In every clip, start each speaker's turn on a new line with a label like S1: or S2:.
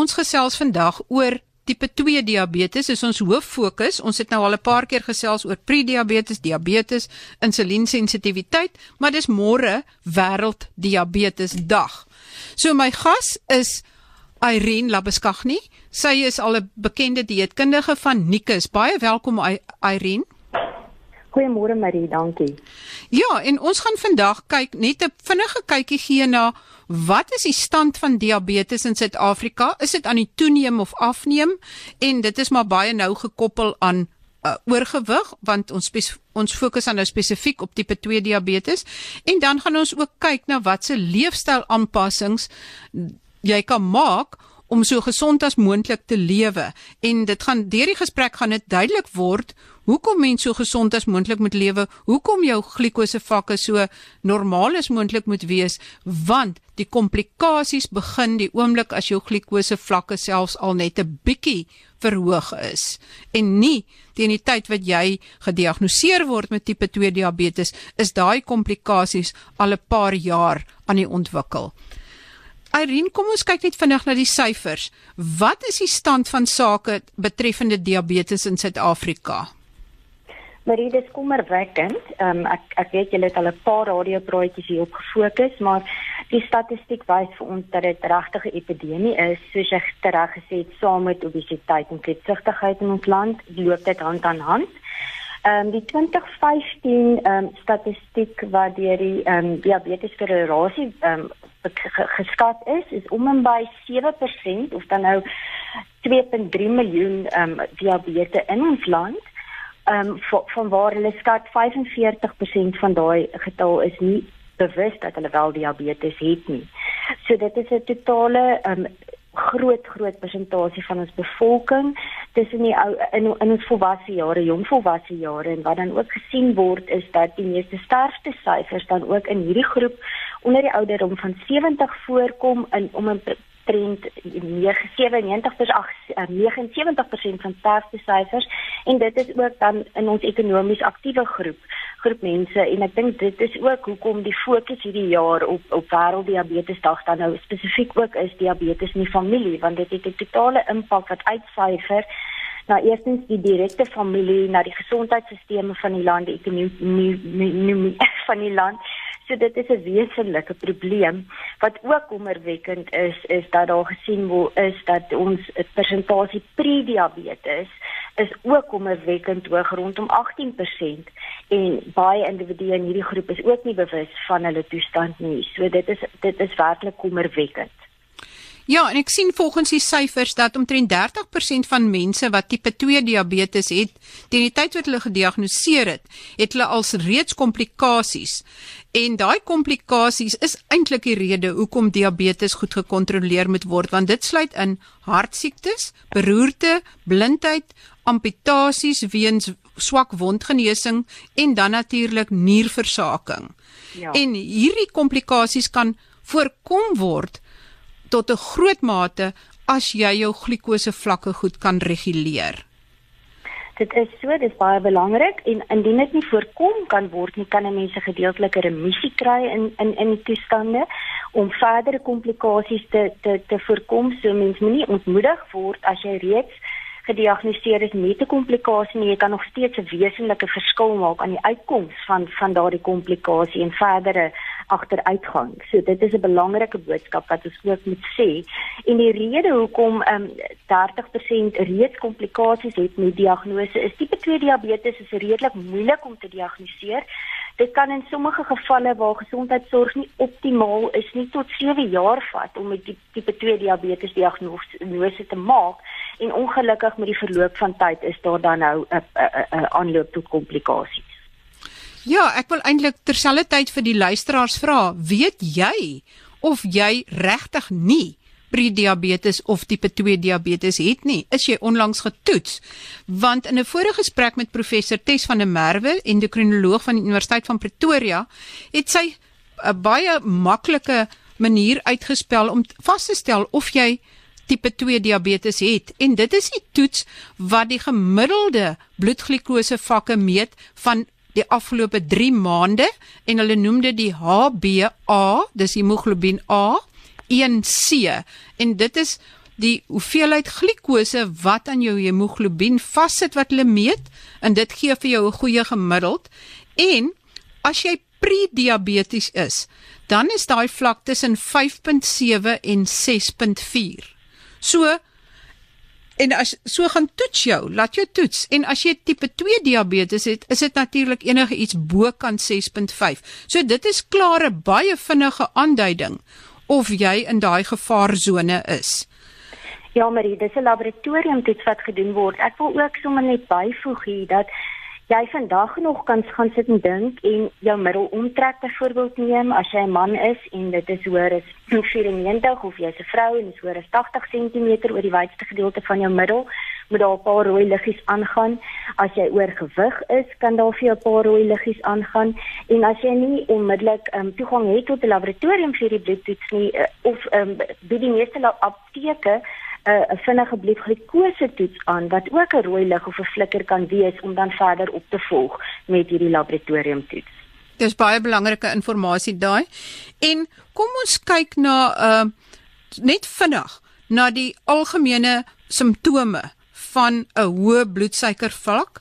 S1: ons gesels vandag oor tipe 2 diabetes is ons hoof fokus. Ons het nou al 'n paar keer gesels oor prediabetes, diabetes, insuliensensitiwiteit, maar dis môre wêreld diabetes dag. So my gas is Irene Labeskagni. Sy is al 'n bekende dieetkundige van Nikus. Baie welkom Irene.
S2: Goeiemôre Marie, dankie.
S1: Ja, en ons gaan vandag kyk net 'n vinnige kykie gee na wat is die stand van diabetes in Suid-Afrika? Is dit aan die toeneem of afneem? En dit is maar baie nou gekoppel aan uh, oorgewig want ons ons fokus aan nou spesifiek op tipe 2 diabetes en dan gaan ons ook kyk na watse leefstyl aanpassings jy kan maak om so gesond as moontlik te lewe. En dit gaan deur die gesprek gaan dit duidelik word hoekom mens so gesond as moontlik moet lewe? Hoekom jou glikose vlakke so normaal as moontlik moet wees? Want die komplikasies begin die oomblik as jou glikose vlakke selfs al net 'n bietjie verhoog is. En nie teen die tyd wat jy gediagnoseer word met tipe 2 diabetes is daai komplikasies al 'n paar jaar aan die ontwikkel Irene, kom ons kyk net vinnig na die syfers. Wat is die stand van sake betreffende diabetes in Suid-Afrika?
S2: Marie, dit kom erwekkend. Ehm um, ek ek weet julle het al 'n paar radiopraatjies hier op gefokus, maar die statistiek wys vir ons dat dit regtig 'n epidemie is, soos jy reg gesê het, saam met obesiteit en kletsugtigheid in ons land, loop dit hand aan hand. Ehm um, die 2015 ehm um, statistiek wat deur die ehm um, diabetes federasie ehm um, geskat is is om en by 7% of dan nou 2.3 miljoen ehm um, diabetes in ons land. Ehm um, van, waar hulle skat 45% van daai getal is nie bewus dat hulle wel diabetes het nie. So dit is 'n totale ehm um, groot groot persentasie van ons bevolking tussen die ou in in ons volwasse jare, jong volwasse jare. En wat dan ook gesien word is dat die meeste sterfte syfers dan ook in hierdie groep onder die ouderdom van 70 voorkom in om 'n trend 97 tot 79% van sterfte syfers en dit is ook dan in ons ekonomies aktiewe groep groep mense. En ek dink dit is ook hoekom die fokus hierdie jaar op op wêrelddiabetesdag dan nou spesifiek ook is diabetes in die familie want dit het 'n totale impak wat uitsyfer na eerstens die direkte familie na die gesondheidstelsels van die land die ekonomie van die land So dit is 'n wesenlike probleem wat ook kommerwekkend is is dat daar gesien word is dat ons persentasie prediabetes is ook kommerwekkend hoog rondom 18% en baie individue in hierdie groep is ook nie bewus van hulle toestand nie. So dit is dit is werklik kommerwekkend.
S1: Ja, en ek sien volgens die syfers dat omtrent 30% van mense wat tipe 2 diabetes het, teen die tyd wat hulle gediagnoseer het, het hulle als reeds komplikasies. En daai komplikasies is eintlik die rede hoekom diabetes goed gekontroleer moet word, want dit sluit in hartsiektes, beroerte, blindheid, amputasies weens swak wondgenesing en dan natuurlik nierversaking. Ja. En hierdie komplikasies kan voorkom word tot 'n groot mate as jy jou glikose vlakke goed kan reguleer.
S2: Dit is so, dit is baie belangrik en indien dit nie voorkom kan word nie, kan 'n mens 'n gedeeltelike remissie kry in in in die toestande om verdere komplikasies te te te voorkom. So mens moenie ontmoedig word as jy reeds gediagnoseer is met 'n komplikasie nie, jy kan nog steeds 'n wesenlike verskil maak aan die uitkoms van van daardie komplikasie en verdere agteruitgang. So dit is 'n belangrike boodskap wat ons ook moet sê. En die rede hoekom ehm um, 30% reeds komplikasies het met diagnose is tipe 2 diabetes is redelik moeilik om te diagnoseer. Dit kan in sommige gevalle waar gesondheidsorg nie optimaal is nie tot 7 jaar vat om die tipe 2 diabetes diagnose te maak en ongelukkig met die verloop van tyd is daar dan nou 'n aanloop tot komplikasies.
S1: Ja, ek wil eintlik terselfdertyd vir die luisteraars vra, weet jy of jy regtig nie prediabetes of tipe 2 diabetes het nie? Is jy onlangs getoets? Want in 'n vorige gesprek met professor Tes van der Merwe, endokrinoloog van die Universiteit van Pretoria, het sy 'n baie maklike manier uitgespel om vas te stel of jy tipe 2 diabetes het en dit is die toets wat die gemiddelde bloedglikose vlakke meet van die afgelope 3 maande en hulle noem dit die HbA, dis hemoglobien A 1C en dit is die hoeveelheid glikose wat aan jou hemoglobien vassit wat hulle meet en dit gee vir jou 'n goeie gemiddeld. En as jy prediabetes is, dan is daai vlak tussen 5.7 en 6.4. So en as so gaan toets jou, laat jou toets. En as jy tipe 2 diabetes het, is dit natuurlik enige iets bokant 6.5. So dit is klaar 'n baie vinnige aanduiding of jy in daai gevaarsone is.
S2: Ja, Marie, dis 'n laboratoriumtoets wat gedoen word. Ek wil ook sommer net byvoeg hier dat jy vandag nog kan gaan sit en dink en jou middel omtrek byvoorbeeld neem as jy 'n man is en dit is hoër as 94 of jy's 'n vrou en is hoër as 80 cm oor die wydste gedeelte van jou middel moet daar 'n paar rooi liggies aangaan as jy oorgewig is kan daar vir jou 'n paar rooi liggies aangaan en as jy nie onmiddellik um, toegang het tot 'n laboratorium vir die bloedtoets nie uh, of um, by die meeste apteke 'n uh, vinnige bloedglukose toets aan wat ook 'n rooi lig of 'n flikker kan wees om dan verder op te volg met hierdie laboratorium toets.
S1: Dis baie belangrike inligting daai. En kom ons kyk na uh net vinnig na die algemene simptome van 'n hoë bloedsuikervlak.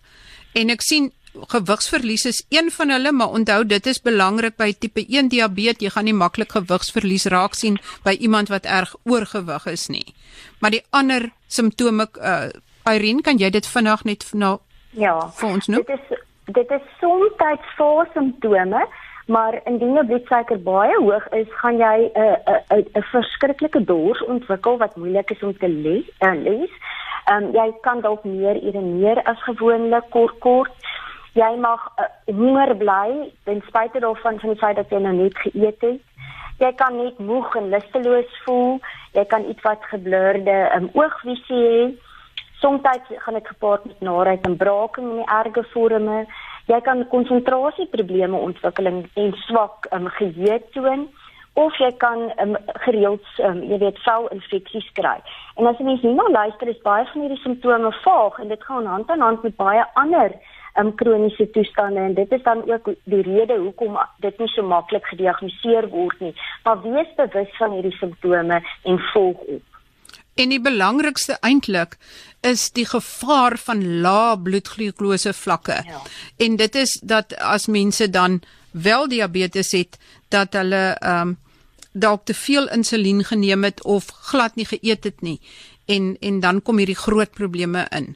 S1: En ek sien gewigsverlies is een van hulle, maar onthou dit is belangrik by tipe 1 diabetes. Jy gaan nie maklik gewigsverlies raak sien by iemand wat erg oorgewig is nie. Maar die ander simptome uh Irene, kan jy dit vinnig net nou
S2: ja,
S1: vir ons noem?
S2: Dit is dit is soms voor simptome, maar indien jou bloedsuiker baie hoog is, gaan jy 'n 'n 'n verskriklike dors ontwikkel wat moeilik is om te lees. Uh, lees. Ehm um, jy kan dalk meer urineer as gewoonlik kort kort jy mag uh, honger bly ten spyte daarvan van die feit dat jy nou net geëet het. Jy kan net moeg en lusteloos voel. Jy kan iets wat geblurde um, oogvisie hê. Soms gaan dit gepaard met naheid en braaking in die erge vorme. Jy kan konsentrasieprobleme ontwikkel en swak um, geheue toon of jy kan um, gereeld um, jy weet velinfeksies kry. En as jy mens nou luister is baie van hierdie simptome vaag en dit gaan hand aan hand met baie ander um, kroniese toestande en dit is dan ook die rede hoekom dit nie so maklik gediagnoseer word nie. Maar wees bewus van hierdie simptome en volg op.
S1: En die belangrikste eintlik is die gevaar van lae bloedglukose vlakke. Ja. En dit is dat as mense dan wel diabetes het dat hulle ehm um, dalk te veel insulien geneem het of glad nie geëet het nie en en dan kom hierdie groot probleme in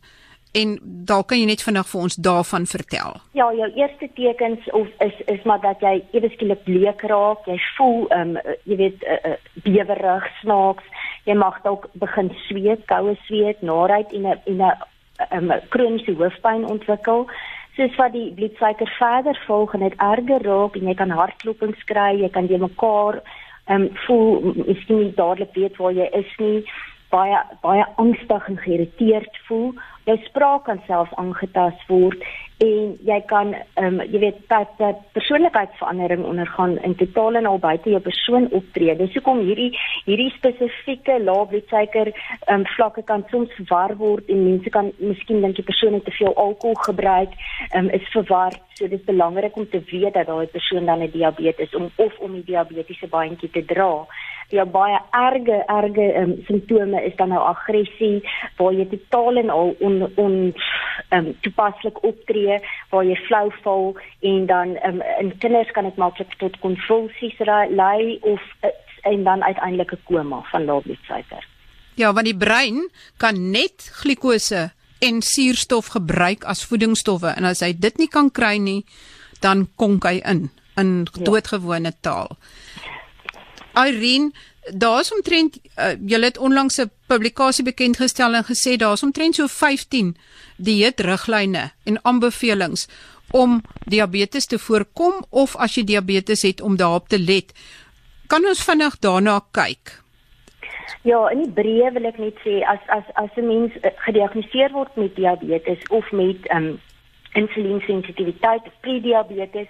S1: en dalk kan jy net vinnig vir ons daarvan vertel.
S2: Ja, jou eerste tekens of is is maar dat jy ewe skielik bleek raak, jy voel ehm um, jy weet uh, uh, bewerig, snaaks, jy mag dalk begin sweet, koue sweet, naait en 'n en 'n um, kroniese hoofpyn ontwikkel. Soos wat die bloedsuiker verder volg en dit erger raak en jy kan hartklopings kry, jy kan jy mekaar ehm um, voel, miskien nie dadelik weet waar jy is nie baie baie angstig en geïrriteerd voel. Jou spraak kan selfs aangetast word en jy kan ehm um, jy weet dat dat persoonlikheidsverandering ondergaan in totaal en al buite jou persoon optree. Dis hoekom hierdie hierdie spesifieke lae bloedsuiker ehm um, vlakke kan soms verwar word en mense kan miskien dink die persoon het te veel alkohol gebruik, ehm um, is verward. So dis belangrik om te weet dat daai persoon dan 'n diabetes om of om die diabetiese baantjie te dra ja baie erge erge um, simptome is dan nou aggressie waar jy totaal en al on on um, toepaslik optree waar jy flou val en dan um, in kinders kan dit maklik tot konvulsies lei of uh, en dan uiteindelik 'n koma van lae bloedsuiker.
S1: Ja, want die brein kan net glikose en suurstof gebruik as voedingsstowwe en as hy dit nie kan kry nie, dan konk hy in in ja. doodgewone taal. Irene, daar's omtrent uh, julle het onlangs 'n publikasie bekend gestel en gesê daar's omtrent so 15 dieetriglyne en aanbevelings om diabetes te voorkom of as jy diabetes het om daarop te let. Kan ons vinnig daarna kyk?
S2: Ja, in die breë wil ek net sê as as as 'n mens uh, gediagnoseer word met diabetes of met um, insulinsensitiwiteit of prediabetes,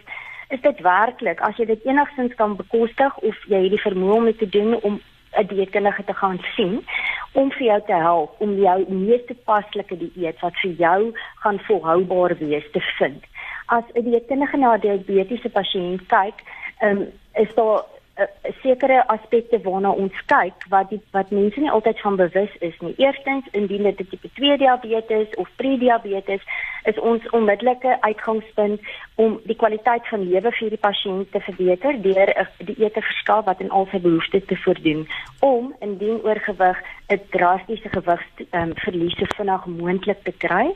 S2: is dit werklik as jy dit enigstens kan bekostig of jy het die vermoë om dit te doen om 'n dieetkundige te gaan sien om vir jou te help om jou mees toepaslike dieet wat vir jou gaan volhoubaar wees te vind. As 'n dieetkundige na 'n diabetiese pasiënt kyk, um, is daar uh, sekere aspekte waarna ons kyk wat die, wat mense nie altyd van bewus is nie. Eerstens, indien dit tipe 2 diabetes of prediabetes is ons onmiddellike uitgangspunt om die kwaliteit van lewe vir die pasiënt te verbeter deur 'n dieet te verskaf wat in al sy behoeftes te voordoen om indien oorgewig 'n drastiese gewigsverlies um, so vinnig moontlik te kry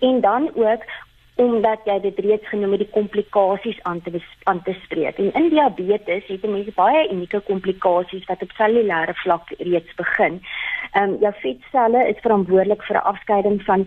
S2: en dan ook omdat jy dit reeds genoem het die komplikasies aan te aan te spreek. En in diabetes het mense baie unieke komplikasies wat op cellulêre vlak reeds begin. Ehm um, jou vetselle is verantwoordelik vir 'n afskeiding van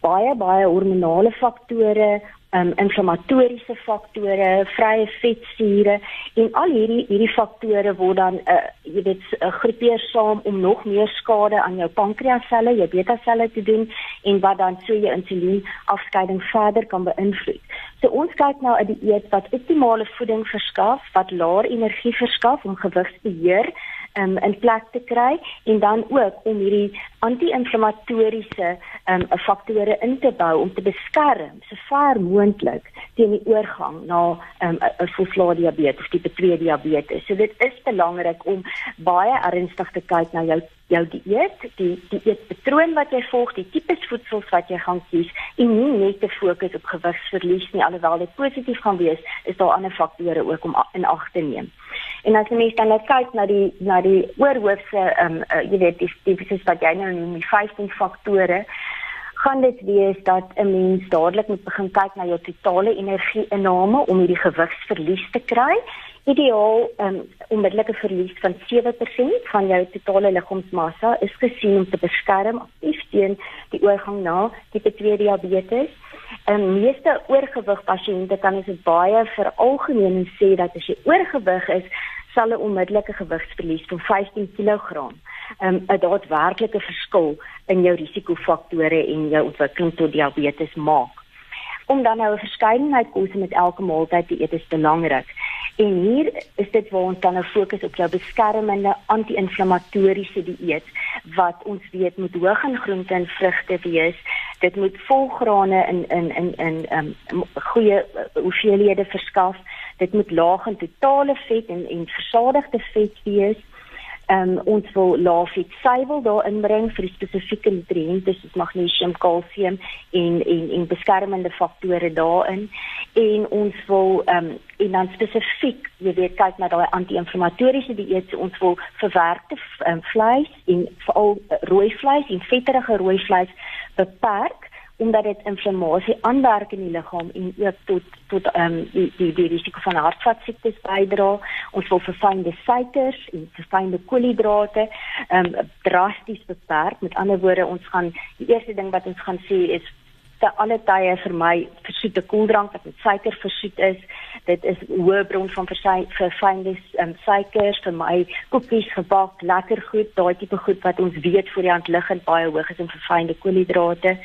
S2: baie baie hormonale faktore, um, inflammatoriese faktore, vrye vetsure en al hierdie hierdie faktore word dan uh, jy weet uh, groepeer saam om nog meer skade aan jou pankreasselle, jou beta-selle te doen en wat dan so jou insulien afskeiding verder kan beïnvloed. So ons kyk nou 'n dieet wat optimale voeding verskaf, wat laer energie verskaf om gewigsbeheer um, in plek te kry en dan ook om hierdie anti-inflammatoriese um, faktore in te bou om te beskerm so ver moontlik teen die oorgang na 'n um, volslae diabetes, tipe 2 diabetes. So dit is belangrik om baie ernstig te kyk na jou jou dieet, die die eetpatroon wat jy volg, die tipe voedsels wat jy gaan kies en nie net te fokus op gewigsverlies nie, alhoewel dit positief gaan wees, is daar ander faktore ook om in ag te neem. En as jy mens dan net kyk na die na die oorhoofse ehm um, uh, jy weet die tipiese wat jy nou noem die 15 faktore kan dit wees dat 'n mens dadelik moet begin kyk na jou totale energie-inname om hierdie gewigsverlies te kry. Ideaal um, onmiddellike verlies van 7% van jou totale liggaamsmassa is gesien om te beskerm teen die oorgang na tipe 2 diabetes. En meeste oorgewig pasiënte kan dit baie veralgemeen sê dat as jy oorgewig is, sal 'n onmiddellike gewigsverlies van 15 kg um, 'n daadwerklike verskil in jou risikofaktore en jou ontwikkeling tot diabetes maak. Om dan nou 'n verskeidenheid kose met elke maaltyd te eet is belangrik. En hier is dit waar ons dan nou fokus op jou beskermende anti-inflammatoriese dieet wat ons weet moet hoog in groente en vrugte wees. Dit moet volgrane in in in in um, goeie uh, hoeveelhede verskaf dit moet laag in totale vet en en versadigde vet wees. Ehm um, ons wil lae vet suiwel daarin bring vir spesifieke nutriënte soos magnesium, kalsium en en en beskermende faktore daarin. En ons wil ehm um, en dan spesifiek, jy weet, kyk na daai anti-inflammatoriese dieet. Ons wil verwerkte um, vleis en veral uh, rooi vleis en vetterige rooi vleis beperk omdat dit inflammasie aanwerk in die liggaam en ook tot tot ehm um, die, die die risiko van hartvaskiektes bydra. Ons wil verfynde suikers en verfynde koolhidrate ehm um, drasties beperk. Met ander woorde, ons gaan die eerste ding wat ons gaan sê is te alle tye vir my versoete koeldrank wat met suiker versoet is. Dit is hoë bron van verfynde um, suikers vir my koekies gebak, lekker goed, daai tipe goed wat ons weet voor die hand liggend baie hoog is in verfynde koolhidrate.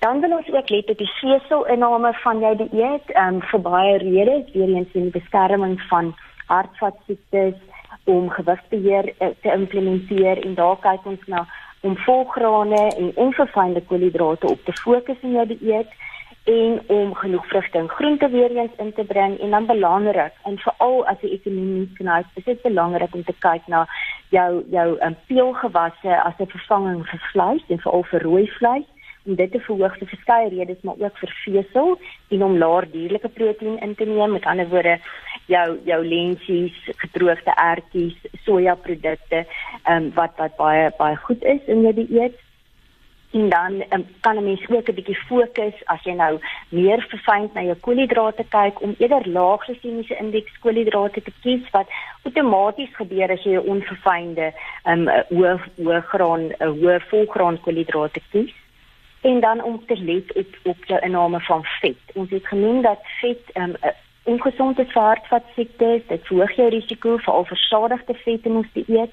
S2: Dan wil ons ook let op die veselinname van jou dieet, ehm um, vir baie redes, weer eens in die beskerming van hartvaskiektes om gewigsbeheer uh, te implementeer en daar kyk ons na om volgrane en onverfynde koolhidrate op te fokus in jou dieet en om genoeg vrugte en groente weer eens in te bring. En dan belangrik en veral as jy ekonomies knyp, is dit belangrik om te kyk na jou jou um, peulgewasse as 'n vervanging vir vleis en veral vir rooi vleis en dit te verhoog vir verskeie redes maar ook vir vesel en om laer dierlike proteïen in te neem. Met ander woorde jou jou lentsies gedroogde ertjies sojaprodukte um, wat wat baie baie goed is in jou dieet. En dan um, kan 'n mens ook 'n bietjie fokus as jy nou meer verfyn na jou koolhidrate kyk om eerder lae glikemiese indeks koolhidrate te kies wat outomaties gebeur as jy 'n onverfynde um, hoë hoë graan 'n hoë volgraan koolhidrate kies en dan om te let op op die inname van vet. Ons het genoem dat vet um, ongesonde hartvaskiektes, dit verhoog jou risiko vir al versadigde vette moes jy eet.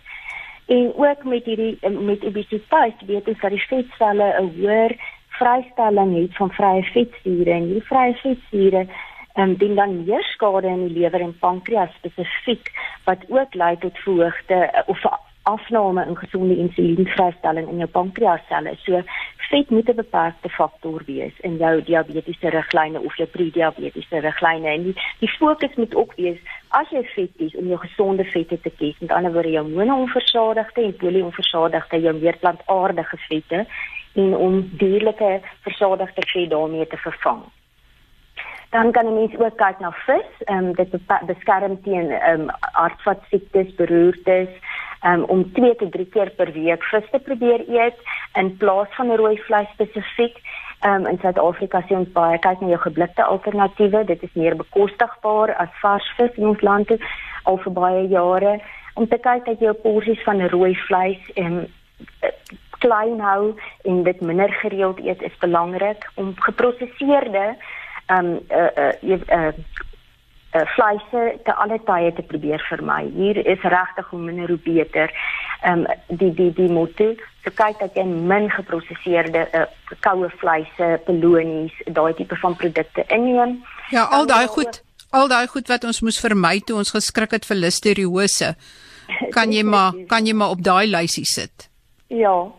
S2: En ook met hierdie met obesiteit weet ons dat die vetselle 'n hoër vrystelling het van vrye vetsure en hierdie vrye vetsure um, dan meer skade in die lewer en pankreas spesifiek wat ook lei tot verhoogde of afname in gesonde insulienvrystelling in jou pankreasselle. So vet moet 'n beperkte faktor wees in jou diabetiese riglyne of jou prediabetiese riglyne en die, die fokus moet ook wees as jy vet kies om jou gesonde vette te kies, met ander woorde jou mono-onversadigde en poly-onversadigde, jou meer plantaardige vette en om dierlike versadigde vet daarmee te vervang. Dan kan 'n mens ook kyk na vis, ehm um, dit beskerm teen ehm um, hartvaskiektes, beroertes, um, om 2 tot 3 keer per week vis te probeer eet in plaas van rooi vleis spesifiek. Um, in Suid-Afrika sien ons baie kyk na jou geblikte alternatiewe. Dit is meer bekostigbaar as vars vis in ons land al vir baie jare. Om te kyk dat jou porsies van rooi vleis en um, klein hou en dit minder gereeld eet is belangrik om geprosesseerde um, uh, uh, uh, uh, vleise te alle tye te probeer vermy. Hier is regtig hoe minder hoe beter. Ehm um, die die die motto so kyk dat jy min geprosesseerde uh, koue vleise, pelonies, daai tipe van produkte inneem.
S1: Ja, al daai goed, al daai goed wat ons moes vermy toe ons geskrik het vir listeriose. Kan jy maar kan jy maar op daai lysie sit.
S2: Ja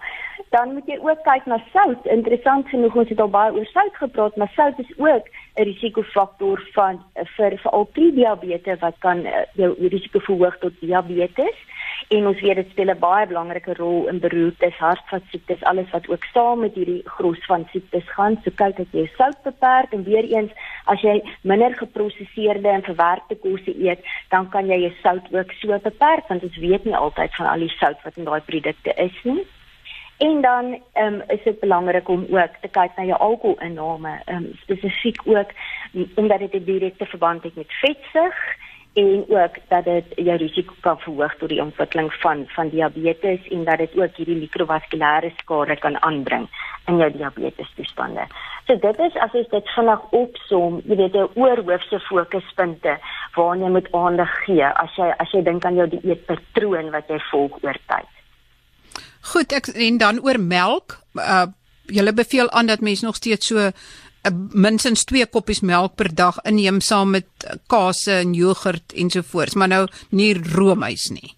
S2: dan moet jy ook kyk na sout. Interessant genoeg ons het al baie oor sout gepraat, maar sout is ook 'n risikofaktor van vir vir al prediabetes wat kan uh, jou risiko verhoog tot diabetes. En ons weet dit speel 'n baie belangrike rol in beroertes, hartvaskiektes, alles wat ook saam met hierdie gros van siektes gaan. So kyk dat jy sout beperk en weer eens as jy minder geprosesseerde en verwerkte kosse eet, dan kan jy jou sout ook so beperk want ons weet nie altyd van al die sout wat in daai produkte is nie. En dan um, is dit belangrik om ook te kyk na jou alkoholinname, um, spesifiek ook omdat dit 'n direkte verband het met vetsug en ook dat dit jou risiko kan verhoog tot die ontwikkeling van van diabetes en dat dit ook hierdie mikrovaskulêre skade kan aanbring in jou diabetes toestande. So dit is as jy dit vinnig opsom, jy weet jou oorhoofse fokuspunte waarna jy moet aandag gee as jy as jy dink aan jou dieetpatroon wat jy volg oor tyd.
S1: Goed, ek en dan oor melk. Uh julle beveel aan dat mense nog steeds so uh, minstens 2 koppies melk per dag inneem saam met uh, kaas en jogurt ensovoorts, maar nou nie roomys nie.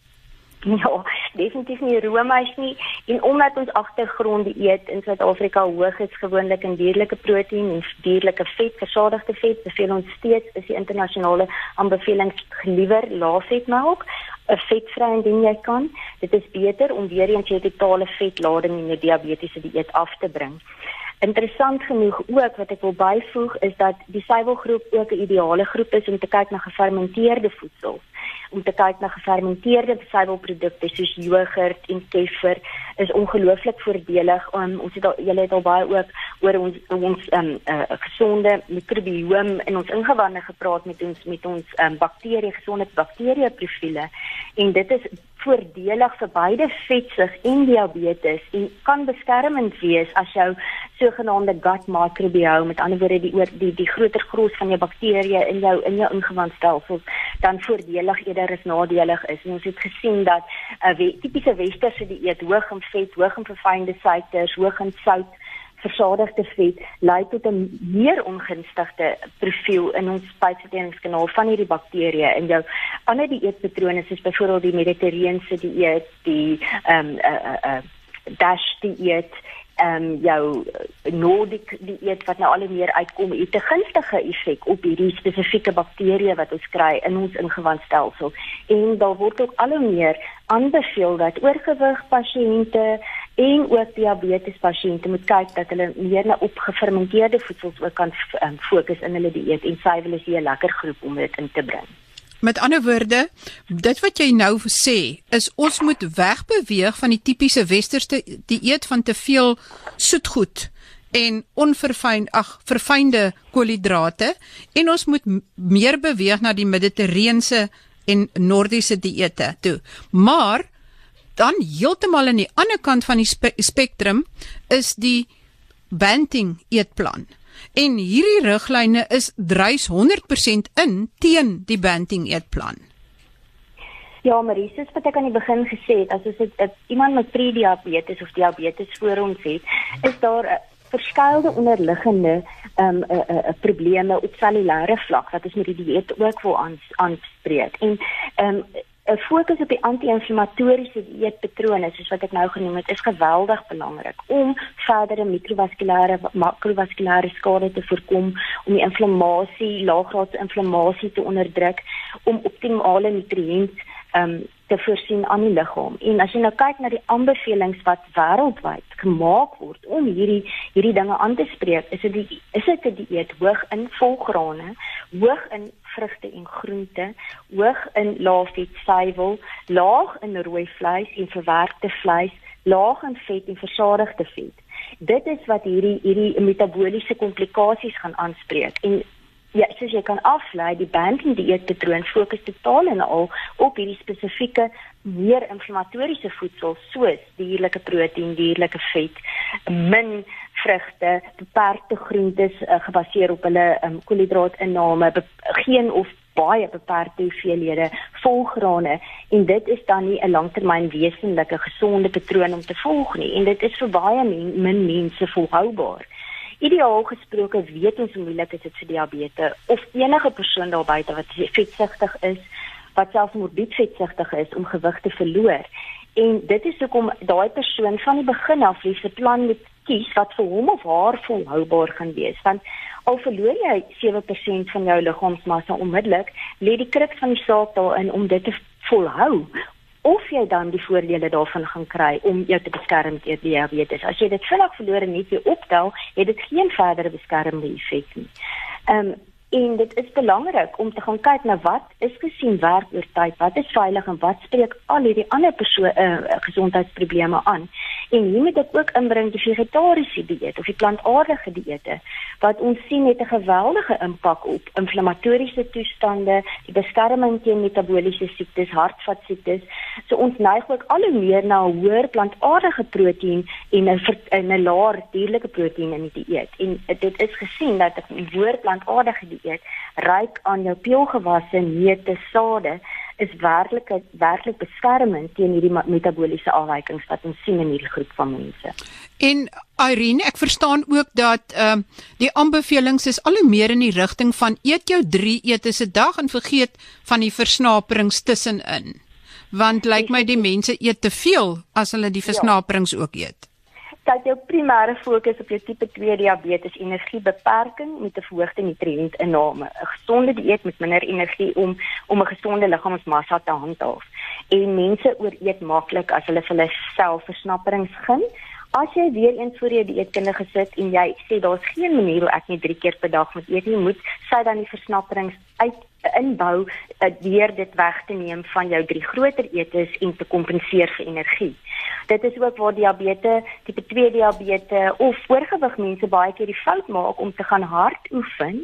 S2: Ja, definitief nie roomys nie. En omdat ons agtergrond eet in Suid-Afrika hoog is gewoonlik in dierlike proteïen en dierlike vet, versadigde vet, beveel ons steeds is die internasionale aanbeveling liewer laafvetmelk 'n vetvry indien jy kan. Dit is beter om weer eens jou totale vetlading in jou diabetiese dieet af te bring. Interessant genoeg ook wat ek wil byvoeg is dat die suiwelgroep ook 'n ideale groep is om te kyk na gefermenteerde voedsel om te kyk na gefermenteerde suiwelprodukte soos jogurt en kefir is ongelooflik voordelig. Um, ons het al julle het al baie ook oor ons ons um, uh, gesonde mikrobiom in ons ingewande gepraat met ons met ons um, bakterie gesonde bakterie profiele en dit is voordelig vir beide vetsug en diabetes en kan beskermend wees as jou sogenaamde gut microbiome met ander woorde die oor die die groter gros van jou bakterieë in jou in jou ingewandstelsel dan voordelig eerder as nadelig is. En ons het gesien dat 'n uh, tipiese westerse dieet hoog in vet, hoog in verfynde suikers, hoog in sout versadigde vet lei tot 'n meer ongunstige profiel in ons spysverteringskanaal van hierdie bakterieë in jou ander dieetpatrone soos byvoorbeeld die mediterrane dieet, die ehm um, uh, uh, uh, dash dieet ehm um, jou Nordic dieet wat nou al meer uitkom het 'n gunstige effek op hierdie spesifieke bakterieë wat ons kry in ons ingewandstelsel en daar word ook al meer aanbeveel dat oorgewig pasiënte en ook diabetes pasiënte moet kyk dat hulle meer na opgefermenteerde voedsels ook kan um, fokus in hulle dieet en suiwel is 'n lekker groep om dit in te bring.
S1: Met ander woorde, dit wat jy nou sê, is ons moet wegbeweeg van die tipiese westerse dieet van te veel soetgoed en onverfyn ag verfynde koolhidrate en ons moet meer beweeg na die mediterrane en noordiese dieete toe. Maar dan heeltemal aan die ander kant van die spe spektrum is die banting eetplan. En hierdie riglyne is dryf 100% in teen die banting eetplan.
S2: Ja, Marie, soos wat ek aan die begin gesê het, as ons dit iemand met prediabetes of diabetes voor ons het, is daar 'n verskeie onderliggende ehm um, uh, uh, probleme op cellulêre vlak wat ons met die dieet ook wil aanspreek. En ehm um, 'n fokus op die anti-inflammatoriese dieetpatrone soos wat ek nou genoem het is geweldig belangrik om verdere mikrovaskulêre makrovaskulêre skade te voorkom om die inflammasie laaggraadse inflammasie te onderdruk om optimale nutriënt um, te voorsien aan die liggaam. En as jy nou kyk na die aanbevelings wat wêreldwyd gemaak word om hierdie hierdie dinge aan te spreek, is dit die is dit 'n dieet hoog in volgrane, hoog in vrugte en groente, hoog in laafvet suiwel, laag in rooi vleis en verwerkte vleis, laag in vet en versadigde vet. Dit is wat hierdie hierdie metabooliese komplikasies gaan aanspreek en Ja, soos jy kan aflei, die banking dieetpatroon fokus totaal en al op hierdie spesifieke meer inflammatoriese voedsel soos dierlike proteïen, dierlike vet, min vrugte, beperkte groentes uh, gebaseer op hulle um, koolhidraatinname, geen of baie beperkte hoeveelhede volgrane en dit is dan nie 'n langtermyn wesenlike gesonde patroon om te volg nie en dit is vir baie min, min mense volhoubaar. Ideaal gesproke weet ons hoe moeilik dit is vir diabetes of enige persoon daar buite wat vetsugtig is, wat selfs morbied vetsugtig is om gewig te verloor. En dit is hoekom daai persoon van die begin af liefs 'n plan moet kies wat vir hom of haar volhoubaar gaan wees. Want al verloor jy 7% van jou liggaamsmassa onmiddellik, lê die kruk van die saak daarin om dit te volhou of jy dan die voordele daarvan gaan kry om jou te beskerm teen diabetes. As jy dit vinnig verloor en nie weer optel, het dit geen verdere beskermende effek nie. Ehm um, en dit is belangrik om te gaan kyk na wat is gesien werk oor tyd, wat is veilig en wat spreek al hierdie ander persoon uh, gesondheidsprobleme aan. En hier moet ek ook inbring die vegetariese dieet of die plantaardige dieete wat ons sien het 'n geweldige impak op inflammatoriese toestande, die beskerming teen metabooliese siektes, hartvaskiektes. So ons neig ook al hoe meer na 'n hoër plantaardige proteïen en 'n 'n laer dierlike proteïen in die dieet. En dit is gesien dat 'n hoër plantaardige dieet ryk aan jou peulgewasse, neute, sade is werklik werklik beskermend teen hierdie metabooliese afwykings wat ons sien in hierdie groep van mense.
S1: En Irene, ek verstaan ook dat ehm uh, die aanbevelings is al hoe meer in die rigting van eet jou 3 ete se dag en vergeet van die versnaperings tussenin. Want lyk like my die mense eet te veel as hulle die ja. versnaperings ja. ook eet
S2: kyk jou primêre fokus op jou tipe 2 diabetes energiebeperking met 'n verhoogde nutriëntinname. 'n Gesonde dieet met minder energie om om 'n gesonde liggaamsmassa te handhaaf. En mense ooreet maklik as hulle vir hulle self versnapperings gun. As jy weer eens voor jou dieetkundige sit en jy sê daar's geen manier hoe ek net 3 keer per dag moet eet nie, moet sy dan die versnapperings uit inbou uh, deur dit weg te neem van jou drie groter eetes en te kompenseer vir energie dit is ook waar diabetes, tipe 2 diabetes of oorgewig mense baie keer die fout maak om te gaan hard oefen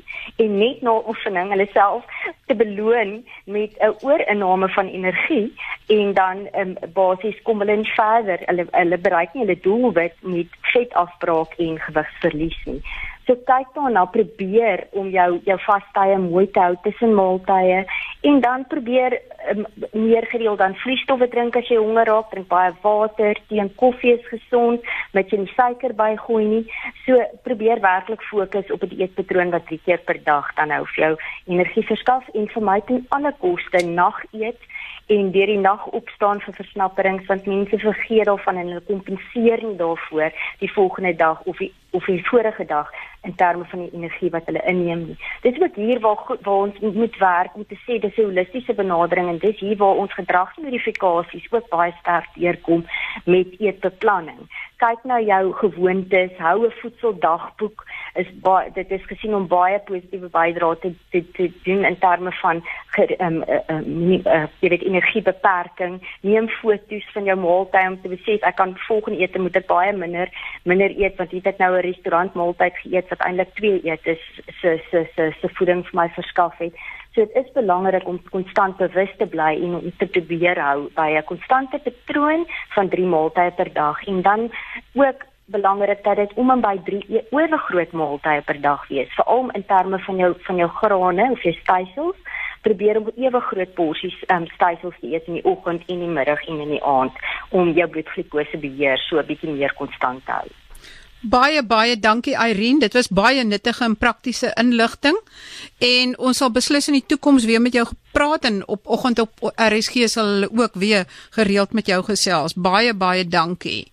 S2: en net na oefening hulle self te beloon met 'n oorinname van energie en dan um, basies kom hulle nie verder. Hulle hulle bereik nie hulle doelwit met vetafbraak en gewigsverlies nie. So kyk dan na probeer om jou jou vastye mooi te hou tussen maaltye en dan probeer um, meer gereeld dan vloeistowwe drink as jy honger raak, drink baie water, tee en koffie is gesond, met jy nie suiker bygooi nie. So probeer werklik fokus op 'n dieetpatroon wat drie keer per dag dan nou vir jou energie verskaf en vermy ten alle koste nag eet en deur die nag opstaan vir versnapperings want mense vergeet daarvan en hulle kompenseer nie daarvoor die volgende dag of die of die vorige dag in terme van die energie wat hulle inneem nie. Dis ook hier waar waar ons moet werk om te sê dis 'n holistiese benadering en dis hier waar ons gedragsmodifikasies ook baie sterk deurkom met eetbeplanning kyk na jou gewoontes, hou 'n voedseldagboek. Is baie dit is gesien om baie positiewe bydrae te, te te doen in terme van ehm um, uh, jy weet energiebeperking. Neem foto's van jou maaltye om te besef ek kan volgende ete moet ek baie minder minder eet want hier het nou 'n restaurant maaltyd geëet wat eintlik twee etes se se se se voeding vir my verskaf het. So dit is belangrik om konstant bewus te bly en om te probeer hou by 'n konstante patroon van 3 maaltye per dag en dan ook belangrik dat dit om en by 3 e-, oorgroot maaltye per dag wees, veral in terme van jou van jou grane of jou stysels. Probeer om ewe groot porsies um, stysels te eet in die oggend en die middag en in die aand om jou bloedglukose beheer so 'n bietjie meer konstant te hou.
S1: Baie baie dankie Irene. Dit was baie nuttige en praktiese inligting. En ons sal beslis in die toekoms weer met jou gepraat en op oggend op RSG sal ook weer gereeld met jou gesels. Baie baie dankie.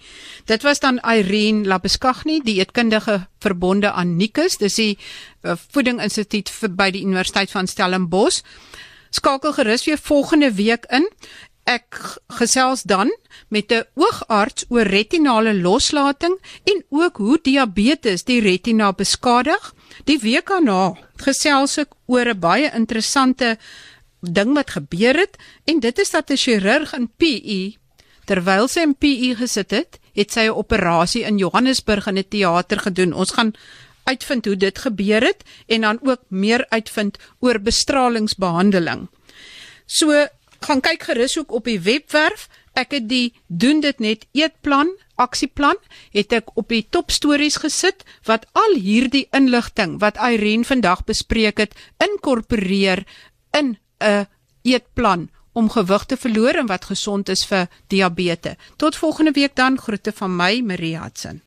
S1: Dit was dan Irene Labeskagni, die eetkundige verbonde aan Nikus. Dis die uh, Voeding Instituut by die Universiteit van Stellenbosch. Skakel gerus weer volgende week in ek gesels dan met 'n oogarts oor retinale loslating en ook hoe diabetes die retina beskadig. Die week daarna gesels ek oor 'n baie interessante ding wat gebeur het en dit is dat 'n chirurg in PE terwyl sy in PE gesit het, het sy 'n operasie in Johannesburg in 'n teater gedoen. Ons gaan uitvind hoe dit gebeur het en dan ook meer uitvind oor bestralingsbehandeling. So gaan kyk gerus ook op die webwerf. Ek het die doen dit net eetplan, aksieplan het ek op die top stories gesit wat al hierdie inligting wat Irene vandag bespreek het inkorporeer in 'n eetplan om gewig te verloor en wat gesond is vir diabetes. Tot volgende week dan groete van my Marie Hudson.